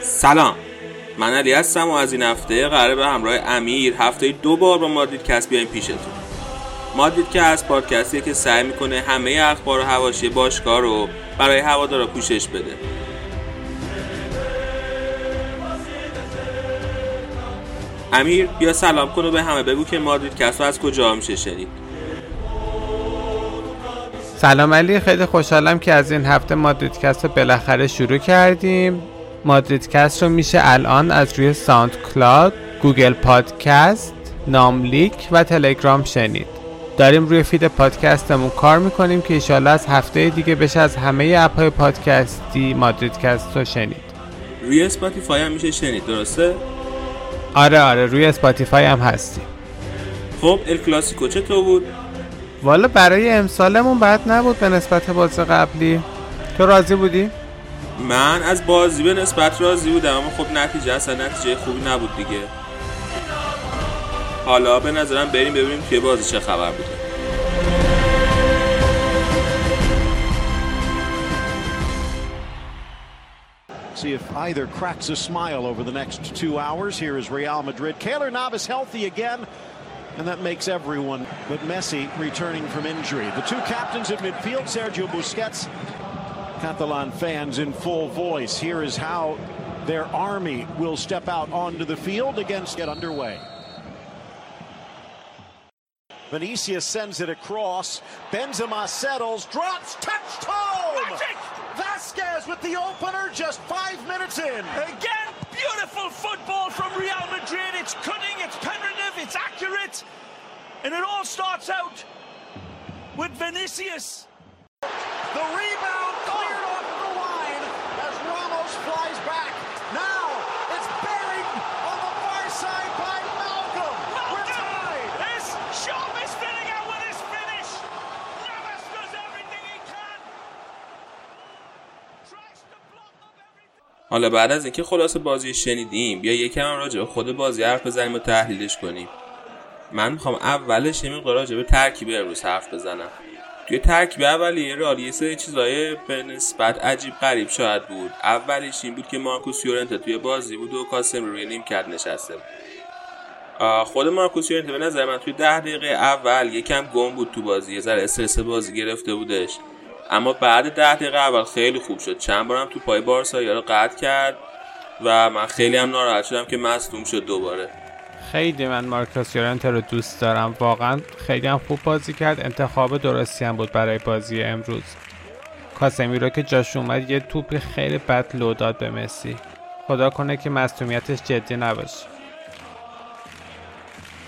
سلام. من علی هستم و از این هفته قراره به همراه امیر هفته دو بار با مادرید کس بیایم پیشتون. مادرید که از پادکستی که سعی می‌کنه همه اخبار و حواشی باشگاه رو برای هوادارا پوشش بده. امیر بیا سلام کن و به همه بگو که مادرید کس رو از کجا میشه شنید. سلام علی خیلی خوشحالم که از این هفته مادرید کست رو بالاخره شروع کردیم. مادرید کست رو میشه الان از روی SoundCloud Google Podcast ناملیک و تلگرام شنید. داریم روی feed پادکستمون کار می‌کنیم که ایشالا از هفته دیگه بشه از همه app های پادکستی مادرید کست رو شنید. روی Spotify هم میشه شنید درسته؟ آره آره روی Spotify هم هستیم خب ال کلاسیکو چطور بود؟ والا برای امسالمون بد نبود به نسبت بازی قبلی تو راضی بودی؟ من از بازی به نسبت راضی بودم اما خب نتیجه اصلا نتیجه خوبی نبود دیگه حالا به نظرم بریم ببینیم توی بازی چه خبر بوده See if either cracks a smile over the next two hours. Here is Real Madrid. Kaylor Navas healthy again, and that makes everyone but Messi returning from injury. The two captains at midfield, Sergio Busquets, Catalan fans in full voice. Here is how their army will step out onto the field against get underway. Vinicius sends it across. Benzema settles, drops, touched home. Vasquez with the opener just five minutes in. Again, beautiful football from Real Madrid. It's cutting, it's penetrative, it's accurate. And it all starts out with Vinicius. The rebound حالا بعد از اینکه خلاصه بازی شنیدیم بیا یکم راجع به خود بازی حرف بزنیم و تحلیلش کنیم. من می‌خوام اولش یه مقدار راجع به ترکیب امروز حرف بزنم. توی ترکیب اولیه رئال یه سری چیزای به نسبت عجیب غریب شاید بود. اولیش این بود که مارکوس یورنته توی بازی بود و کاسم روی نیم کرد نشسته خود مارکوس یورنته به نظر من توی ده دقیقه اول یکم گم بود تو بازی. یه ذره استرس بازی گرفته بودش. اما بعد ده دقیقه اول خیلی خوب شد. چند بارم تو پای بارسا رو قطع کرد و من خیلی هم ناراحت شدم که مصدوم شد دوباره. خیلی من مارکوس یورنته رو دوست دارم. واقعا خیلی هم خوب بازی کرد. انتخاب درستی هم بود برای بازی امروز. کاسمیرو که جاش اومد یه توپی خیلی بد لو داد به مسی. خدا کنه که مصدومیتش جدی نباشه.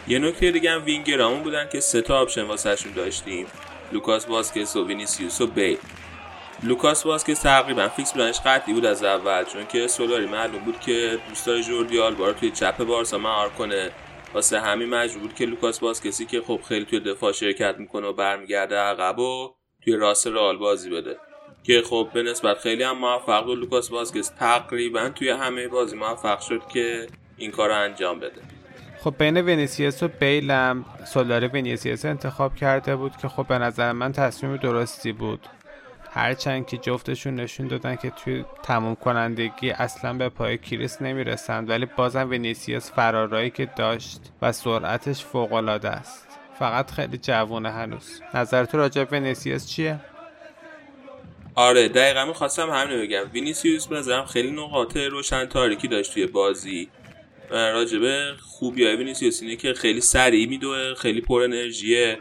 یه نکته دیگه هم وینگرامون بودن که سه تا option واسهشون داشتیم. لوکاس واسکس و وینیسیوس و بیل لوکاس واسکس تقریبا fix بودنش قطعی بود از اول چون که سولاری معلوم بود که دوست داره جوردی آلبا رو توی چپ بارسا مهار کنه. واسه همین مجبور بود که لوکاس واسکسی که خب خیلی توی دفاع شرکت می‌کنه و برمیگرده عقب و توی راست رئال بازی بده. که خب به نسبت خیلی هم موفق بود. لوکاس واسکس تقریبا توی همه بازی موفق شد که این کار رو انجام بده. خب بین ونیسیوس و بیلم سولاری ونیسیوس انتخاب کرده بود که خب به نظر من تصمیم درستی بود. هرچند که جفتشون نشون دادن که توی تموم کنندگی اصلا به پای کریس نمی‌رسند ولی بازم ونیسیوس فرارایی که داشت و سرعتش فوقالعاده است. فقط خیلی جوونه هنوز. نظر تو راجع به ونیسیوس چیه؟ آره دقیقا می‌خواستم همینو بگم. وینیسیوس به نظرم خیلی نقاط روشن تاریکی داشت توی بازی. راجبه خوبی های وینیسیوس اینه که خیلی سریع میدوه خیلی پر انرژیه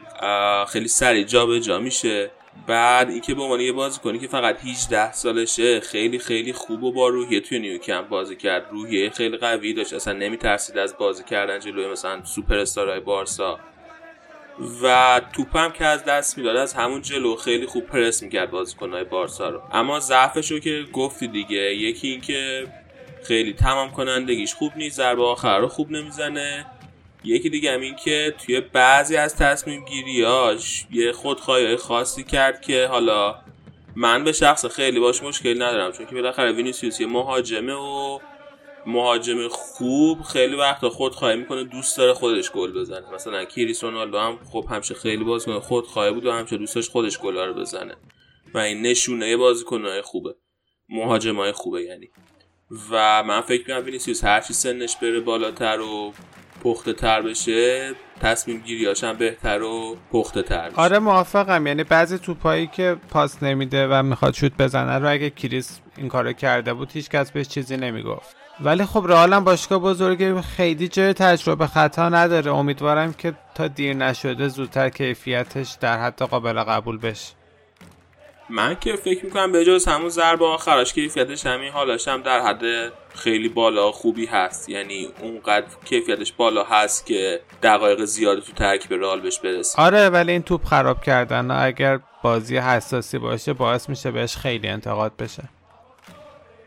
خیلی سریع جا به جا میشه. بعد اینکه به عنوان یه بازی کنی که فقط 18 سالشه خیلی خیلی خوب و با روحیه. توی نیوکمپ بازی کرد روحیه خیلی قوی داشت. اصلا نمیترسید از بازی کردن جلوی مثلا سوپر استارهای بارسا. و توپم که از دست می‌داد از همون جلو خیلی خوب پرس می‌کرد بازیکنهای بارسا رو. اما ضعفش رو که گفتی دیگه یکی اینکه خیلی تمام کنندگیش خوب نیست ضربه آخر رو خوب نمی‌زنه. یکی دیگه هم این که توی بعضی از تصمیم گیریاش یه خودخواهی خاصی کرد که حالا من به شخص خیلی باش مشکل ندارم چون که بالاخره وینیسیوس یه مهاجمه و مهاجم خوب خیلی وقت خود خواهی می‌کنه دوست داره خودش گل بزنه. مثلا کریس رونالدو هم خب همشه خیلی بازیکن خود خواهی بود و همشه دوستش خودش گل رو بزنه. و این نشونه بازیکنهای خوبه. مهاجمای خوبه یعنی. و من فکر می‌کنم وینیسیوس هرچی سنش بره بالاتر و پخته تر بشه تصمیم گیریاش هم بهتر و پخته تر بشه. آره موافقم. یعنی بعضی توپایی که پاس نمیده و می‌خواد شوت بزنه رو اگه کریس این کارو کرده بود هیچ کس بهش چیزی نمی‌گفت. ولی خب رئال باشگاه بزرگی خیلی جای تجربه خطا نداره. امیدوارم که تا دیر نشده زودتر کیفیتش در حد قابل قبول بشه. من که فکر می‌کنم به جز همون ضربه آخرش کیفیتش همین حالاش هم در حد خیلی بالا خوبی هست. یعنی اونقدر کیفیتش بالا هست که دقایق زیاد تو ترکیب رئال بهش برسه. آره ولی این توپ خراب کردن اگر بازی حساسی باشه باعث میشه بهش خیلی انتقاد بشه.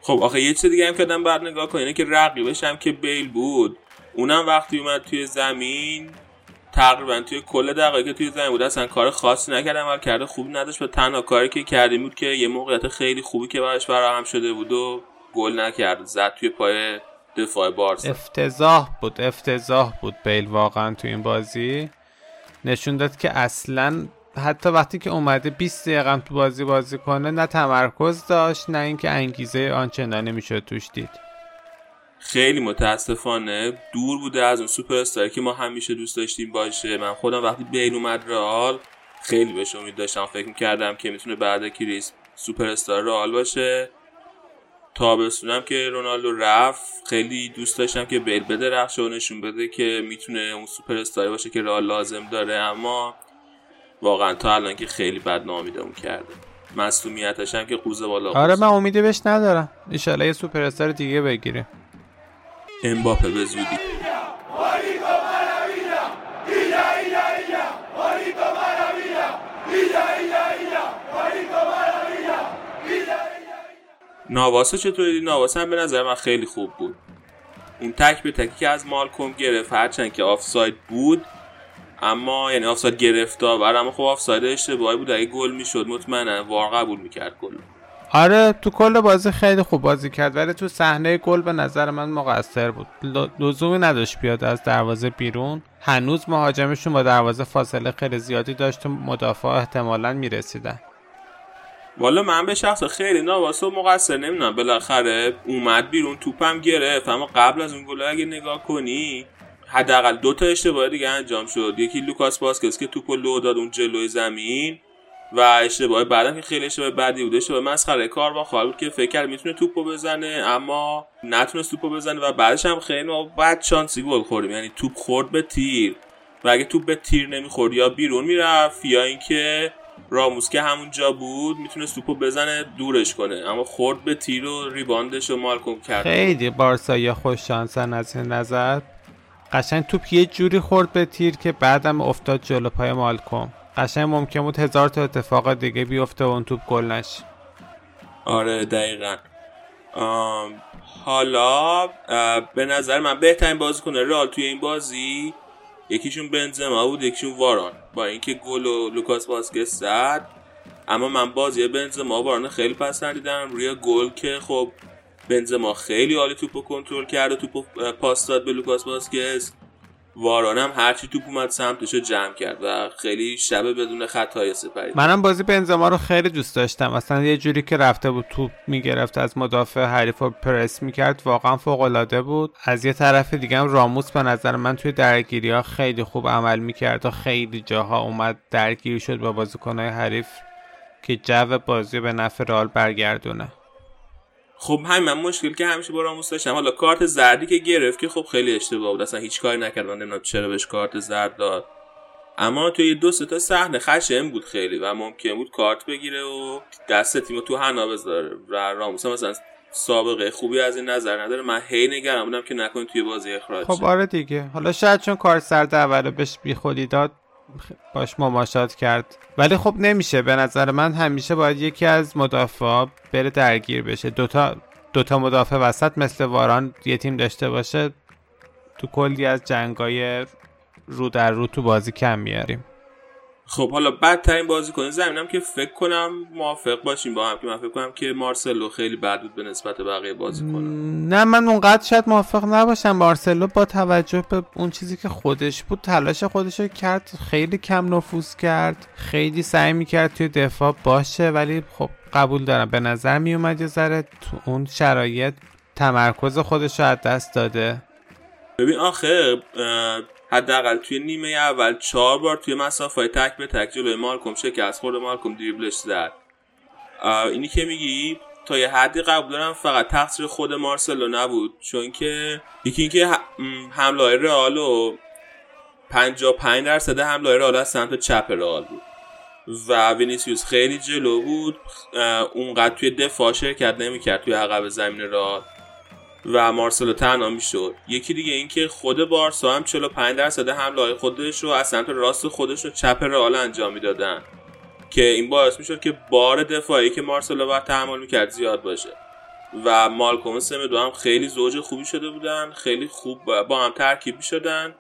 خب آخه یه چیز دیگه هم که آدم بعد نگاه کنه که رقیبش هم که بیل بود اونم وقتی اومد توی زمین تقریبا توی کل دقایقی که توی زمین بود اصلا کار خاصی نکرد عمل کرده خوب نداشت. و تنها کاری که کردیم بود که یه موقعیت خیلی خوبی که براش فراهم شده بود و گل نکرد. زد توی پای دفاع بارسا. افتضاح بود افتضاح بود بیل واقعا توی این بازی. نشون داد که اصلا حتی وقتی که اومده 20 دقیقه تو بازی بازی کنه نه تمرکز داشت نه اینکه انگیزه آنچنانی می‌شد توش دید. خیلی متاسفانه دور بوده از اون سوپر استاری که ما همیشه دوست داشتیم باشه. من خودم وقتی بیل اومد رئال خیلی بهش امید داشتم. فکر می‌کردم که می‌تونه بعد کریس سوپر استار رئال باشه. تابستونم که رونالدو رفت خیلی دوست داشتم که بیل بده رخش و نشون بده که می‌تونه اون سوپر استاری باشه که رئال لازم داره. اما واقعا تا الان که خیلی بد نامیدمون کرده. مصومیتش هم که قوزه بالا آره من امیدی بهش ندارم. ان یه سوپر استار دیگه بگیریم. امباپه به زودی. نواسا چطوری؟ نواسا هم به نظر من خیلی خوب بود. اون تک به تکی که از مالکوم گرفت هرچند که آفساید بود اما یعنی آفساید گرفتار اما خب آفساید اشتباهی بود. اگه گل می‌شد مطمئنا وار قبول می‌کرد گل آره تو کل بازی خیلی خوب بازی کرد ولی تو صحنه گل به نظر من مقصر بود. لزومی نداشت بیاد از دروازه بیرون. هنوز مهاجمشون با دروازه فاصله خیلی زیادی داشت و مدافع احتمالا می‌رسیدن. والا من به شخص خیلی ناواسو مقصر نمی‌دونم. بالاخره اومد بیرون توپم گرفت اما قبل از اون گل اگه نگاه کنی حداقل دو تا اشتباه دیگه انجام شد. یکی لوکاس باسکس که توپو لو داد اون جلوی زمین. و اشتباه بعدم که خیلی اشتباه بدی بوده. اشتباه مسخره کارواخال بود که فکر می‌تونه توپو بزنه اما نتونست توپو بزنه و بعدش هم خیلی ما بد شانسی گل خوردیم. یعنی توپ خورد به تیر و اگه توپ به تیر نمی‌خورد یا بیرون می‌رفت یا اینکه راموس که همونجا بود می‌تونست توپو بزنه دورش کنه. اما خورد به تیر و ریباندش و مالکوم کرد. خیلی بارسا خوش شانسن از نظر. قشنگ توپ یه جوری خورد به تیر که بعدم افتاد جلو پای مالکوم. قشنگ ممکن بود هزار تا اتفاق دیگه بیفته و اون توپ گل نشه. آره دقیقا. حالا به نظر من بهترین بازیکن رئال توی این بازی یکیشون بنزما بود یکیشون واران. با اینکه گل و لوکاس واسکس زد اما من بازی بنزما واران خیلی پسندیدم روی گل که خب بنزما خیلی عالی توپو کنترل کرد و توپو پاس داد به لوکاس واسکس واران هم هرچی توپ اومد سمتش رو جمع کرد و خیلی شب بدون خطایی سپری. منم بازی بنزما رو خیلی دوست داشتم. اصلا یه جوری که رفته بود توپ می‌گرفت از مدافع حریف رو پرس می‌کرد واقعا فوق العاده بود. از یه طرف دیگه هم راموس به نظر من توی درگیری ها خیلی خوب عمل می‌کرد و خیلی جاها اومد درگیری شد با بازیکنهای حریف که جو بازی به نفع رال برگردونه. خب همین من مشکل که همیشه با راموس داشتم. حالا کارت زردی که گرفت که خب خیلی اشتباه بود. اصلا هیچ کاری نکرد. من نمی‌دونم چرا بهش کارت زرد داد. اما توی دو سه تا صحنه خشم بود خیلی و ممکن بود کارت بگیره و دست تیم تو حنا بذاره و راموس مثلا سابقه خوبی از این نظر نداره. من هی نگرم بودم که نکنه توی بازی اخراج خب آره دیگه. حالا شاید چون کار سرد اولو بهش بیخودی داد باش مماشات کرد. ولی خب نمیشه. به نظر من همیشه باید یکی از مدافعا بره درگیر بشه. دوتا دوتا مدافع وسط مثل واران یه تیم داشته باشه. تو کلی از جنگای رو در رو تو بازی کم میاریم. خب حالا بدترین بازیکن زمینم که فکر کنم موافق باشیم با هم که من فکر کنم که مارسلو خیلی بد بود به نسبت بقیه بازیکنان. نه من اونقدر شاید موافق نباشم. مارسلو با توجه به اون چیزی که خودش بود تلاش خودش رو کرد خیلی کم نفوذ کرد خیلی سعی می‌کرد توی دفاع باشه ولی خب قبول دارم. به نظر میومد یه ذره تو اون شرایط تمرکز خودش رو از دست داده. ببین آخه حداقل توی نیمه اول چهار بار توی مسافه تک به تک جلوی مالکوم شکست خورده مالکوم دریبلش زد. اینی که میگی؟ تا یه حدی قبول دارم فقط تقصیر خود مارسلو نبود چون که یکی اینکه حمله های رئال 55 درصد حمله های رئال از سمت چپ رئال بود. و وینیسیوس خیلی جلو بود. اونقدر توی دفاع شرکت نمی‌کرد توی عقب زمین رئال. و مارسلو تنها می‌شد. یکی دیگه اینکه خود بارسا هم 45 درصد حمله خودش رو از سمت راست خودش رو چپ رئال انجام می‌دادن. که این باعث می‌شد که بار دفاعی که مارسلو باید تحمل می‌کرد زیاد باشه. و مالکوم دو هم خیلی زوج خوبی شده بودن خیلی خوب با هم ترکیب شدن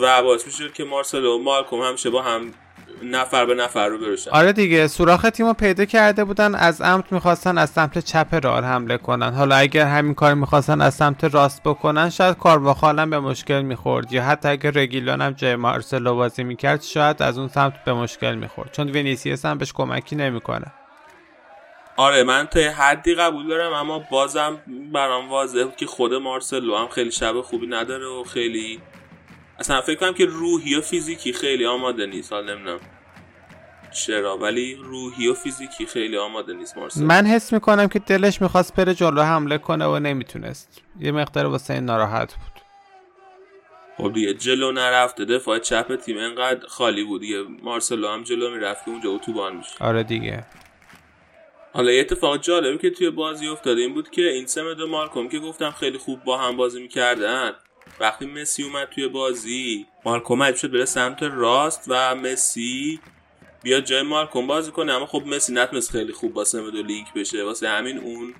و باعث می‌شد که مارسلو و مالکوم همیشه با هم نفر به نفر رو برشن آره دیگه سوراخ تیمو پیدا کرده بودن از عمد می‌خواستن از سمت چپ رال حمله کنن. حالا اگر همین کار می‌خواستن از سمت راست بکنن شاید کارواخال به مشکل می‌خورد. یا حتی اگر رگیلون هم جای مارسلو بازی می‌کرد شاید از اون سمت به مشکل می‌خورد. چون وینیسیوس هم بهش کمکی نمی‌کنه. آره من تا حدی قبول دارم اما بازم برام واضحه که خود مارسلو هم خیلی شب خوبی نداره و خیلی اصلا فکر کنم که روحی و فیزیکی خیلی آماده نیست. حال نمی‌دونم چرا ولی روحی و فیزیکی خیلی آماده نیست مارسل من حس می‌کنم که دلش می‌خواست بره جلو حمله کنه و نمی‌تونست. یه مقدار واسه این ناراحت بود. خب دیگه جلو نرفته دفاع چپ تیم انقدر خالی بود. دیگه مارسلو هم جلو می‌رفت که اونجا اتوبان میشه. آره دیگه. حالا یه اتفاق جالبی که توی بازی افتاده این بود که این سمد و مارکوم که گفتم خیلی خوب با هم بازی می‌کردن وقتی مسی اومد توی بازی مارکوم مجبور شد بره سمت راست و مسی بیاد جای مارکوم بازی کنه. اما خب مسی نتونست خیلی خوب با سمدو لینک بشه. واسه همین اون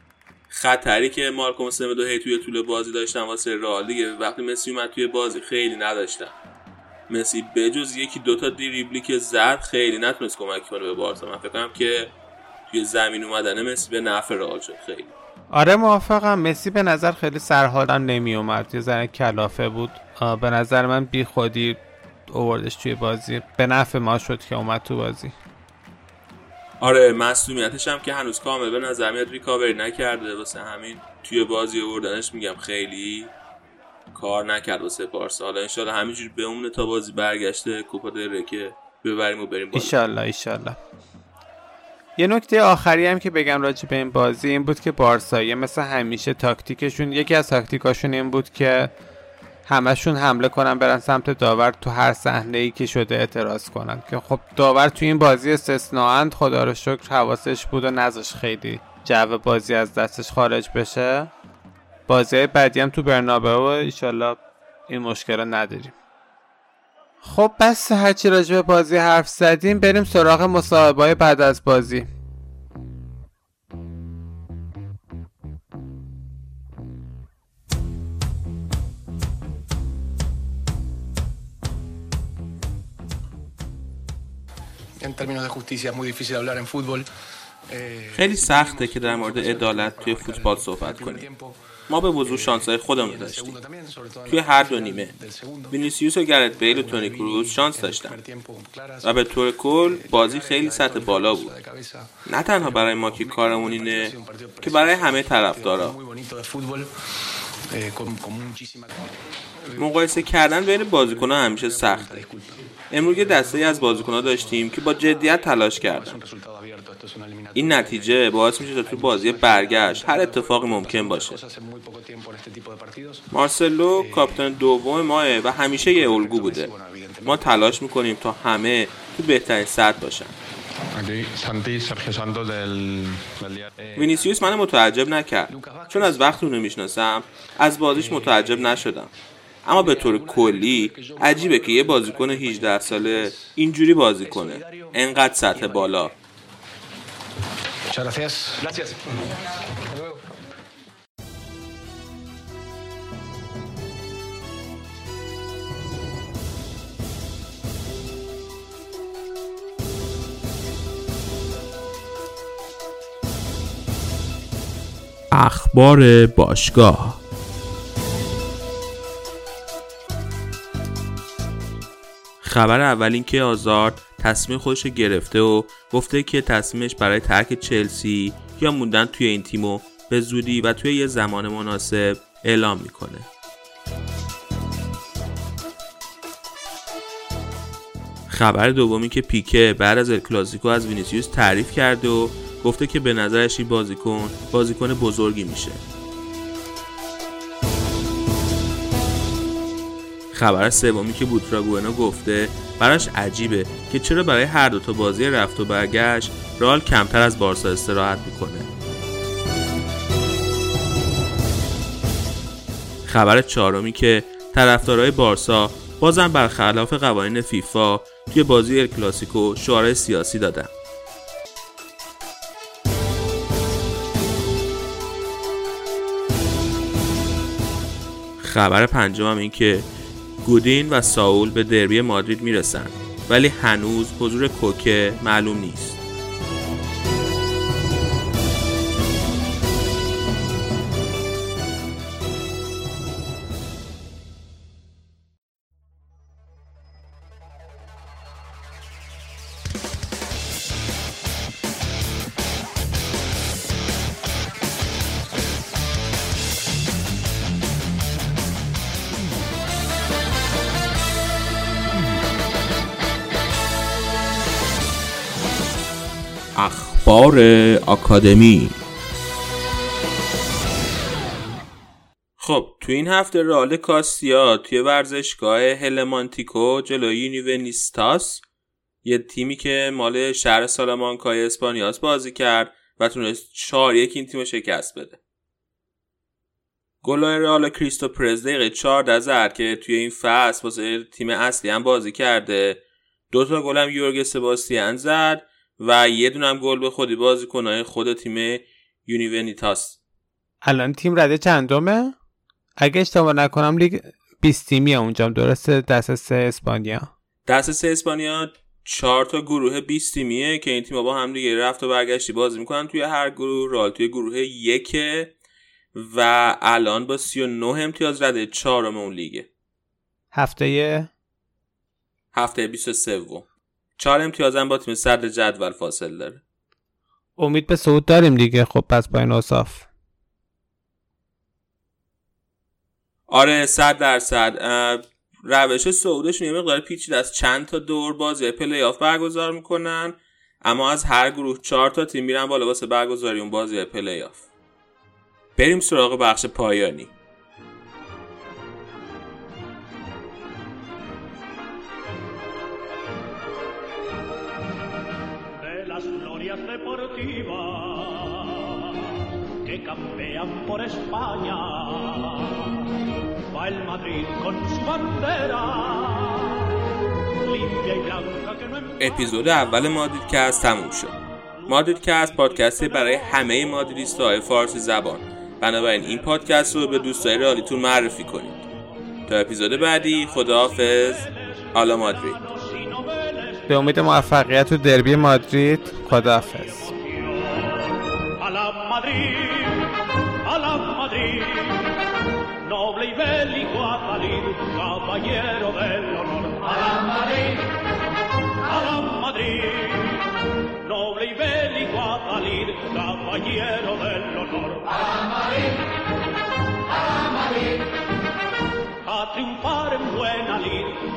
خطری که مارکوم سمدو هی توی طول بازی داشتن واسه رئال دیگه. وقتی مسی اومد توی بازی خیلی نداشتن. مسی بجز یکی دوتا دریبلی که زد خیلی نتونست کمک کنه به بارسا. من فکر کنم که توی زمین اومدن مسی به نفع رئال شد خیلی. آره موافقم. مسی به نظر خیلی سرحالم نمی اومد یه ذره کلافه بود. به نظر من بی خودی اووردش توی بازی. به نفع ما شد که اومد تو بازی. آره مسئولیتش هم که هنوز کامل. به نظر میاد ریکاوری نکرده. واسه همین توی بازی اووردنش میگم خیلی کار نکرد واسه پارسا حالا انشالله همینجوری بمونه تا بازی برگشته. کوپا که ببریم و بریم بازی ایشالله ایشالله یه نکته آخری هم که بگم راجع به این بازی این بود که بارسایی مثل همیشه تاکتیکشون یکی از تاکتیکاشون این بود که همشون حمله کنن برن سمت داور تو هر صحنه ای که شده اعتراض کنن. که خب داور تو این بازی استثنااند خدا رو شکر حواسش بود و نذاش خیلی جو بازی از دستش خارج بشه. بازی بعدی هم تو برنابه و ایشالله این مشکل رو نداریم. خب بس هرچی راجع به بازی حرف زدیم بریم سراغ مصاحبه بعد از بازی. خیلی سخته که در مورد عدالت توی فوتبال صحبت کنیم. ما به وضوح شانسهای خودمون داشتیم. توی هر دو نیمه. وینیسیوس و گرت بیل و تونی کروز شانس داشتن. و به طور کل بازی خیلی سطح بالا بود. نه تنها برای ما که کارمون اینه که برای همه طرفدارا. مقایسه کردن بین بازیکنها همیشه سخته. امروز یه دسته از بازیکنها داشتیم که با جدیت تلاش کردن. این نتیجه باعث میشه تو بازی برگشت. هر اتفاقی ممکن باشه. مارسلو کاپیتان دوم ماه و همیشه یه الگو بوده. ما تلاش می‌کنیم تا همه تو بهترین سطح باشن. وینیسیوس من متعجب نکرد. چون از وقتی اونو می‌شناسم از بازیش متعجب نشدم. اما به طور کلی عجیبه که یه بازیکن 18 ساله اینجوری بازی کنه. انقدر سطح بالا. Muchas gracias. Gracias. Hasta luego. اخبار باشگاه خبر اول اینکه آزارد تصمیم خودش گرفته و گفته که تصمیمش برای ترک چلسی یا موندن توی این تیمو به زودی و توی یه زمان مناسب اعلام می‌کنه. خبر دومی که پیکه بعد از کلاسیکو از وینیسیوس تعریف کرده و گفته که به نظرش این بازیکن بازیکن بزرگی میشه. خبر سومی که بوتراگوئنو گفته براش عجیبه که چرا برای هر دوتا بازی رفت و برگشت رال کمتر از بارسا استراحت می‌کنه. خبر چهارمی که طرفدارای بارسا بازم برخلاف قوانین فیفا توی بازی ال کلاسیکو شعار سیاسی دادن. خبر پنجم این که گودین و ساول به دربی مادرید می‌رسن ولی هنوز حضور کوکه معلوم نیست. اخبار آکادمی. خب تو این هفته رال کاستیا توی ورزشگاه هلمانتیکو جلوی یونیونیستاس یه تیمی که مال شهر سالامانکای اسپانیاس بازی کرد و تونست چهار یک این تیم شکست بده. گلای رئال کریستو پرز دقیقه 14 زد که توی این فصل واسه تیم اصلی هم بازی کرده. دو تا گل هم یورگ سباستیان زد. و یه دونم گل به خودی بازی کنه خود تیم یونیونیتاس؟ الان تیم رده چندمه؟ اگه اشتباه نکنم لیگ 20 تیمی اونجا درسته؟ دست سه اسپانیا. دست سه اسپانیا چهار تا گروه 20 تیمیه که این تیم با هم دیگه رفت و برگشتی بازی می‌کنن توی هر گروه رئال توی گروه یک و الان با 39 امتیاز رده چهارم اون لیگه. هفته هفته 23 چهار امتیاز هم با تیم صدر جدول فاصله داره. امید به صعود داریم دیگه. خب پس با این اوصاف. آره صد درصد. روش صعودشون یه مقدار پیچیده از چند تا دور بازی پلی آف برگزار می‌کنن اما از هر گروه چهار تا تیم میرن بالا واسه برگزاری اون بازی پلی آف بریم سراغ بخش پایانی. España. Va el Madrid con su bandera. اپیزود اول مادریدکست تموم شد. پادکستی برای همه مادریست های فارسی زبان. بنابراین این پادکست رو به دوستای رالیتون معرفی کنید. تا اپیزود بعدی خداحافظ. آلا مادرید. به امید موفقیت و دربی مادرید خداحافظ. Madrid,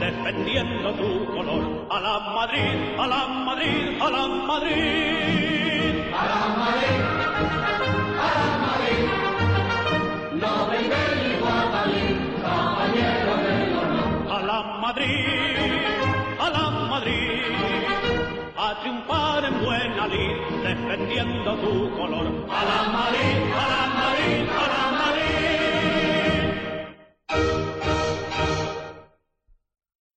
defendiendo tu color. A la Madrid, a la Madrid, a la Madrid. A la Madrid, a la Madrid. No vengáis Guadalí, caballero del honor. A la Madrid, a la Madrid. A triunfar en buena lid, defendiendo tu color. A la Madrid, a la Madrid, a la Madrid.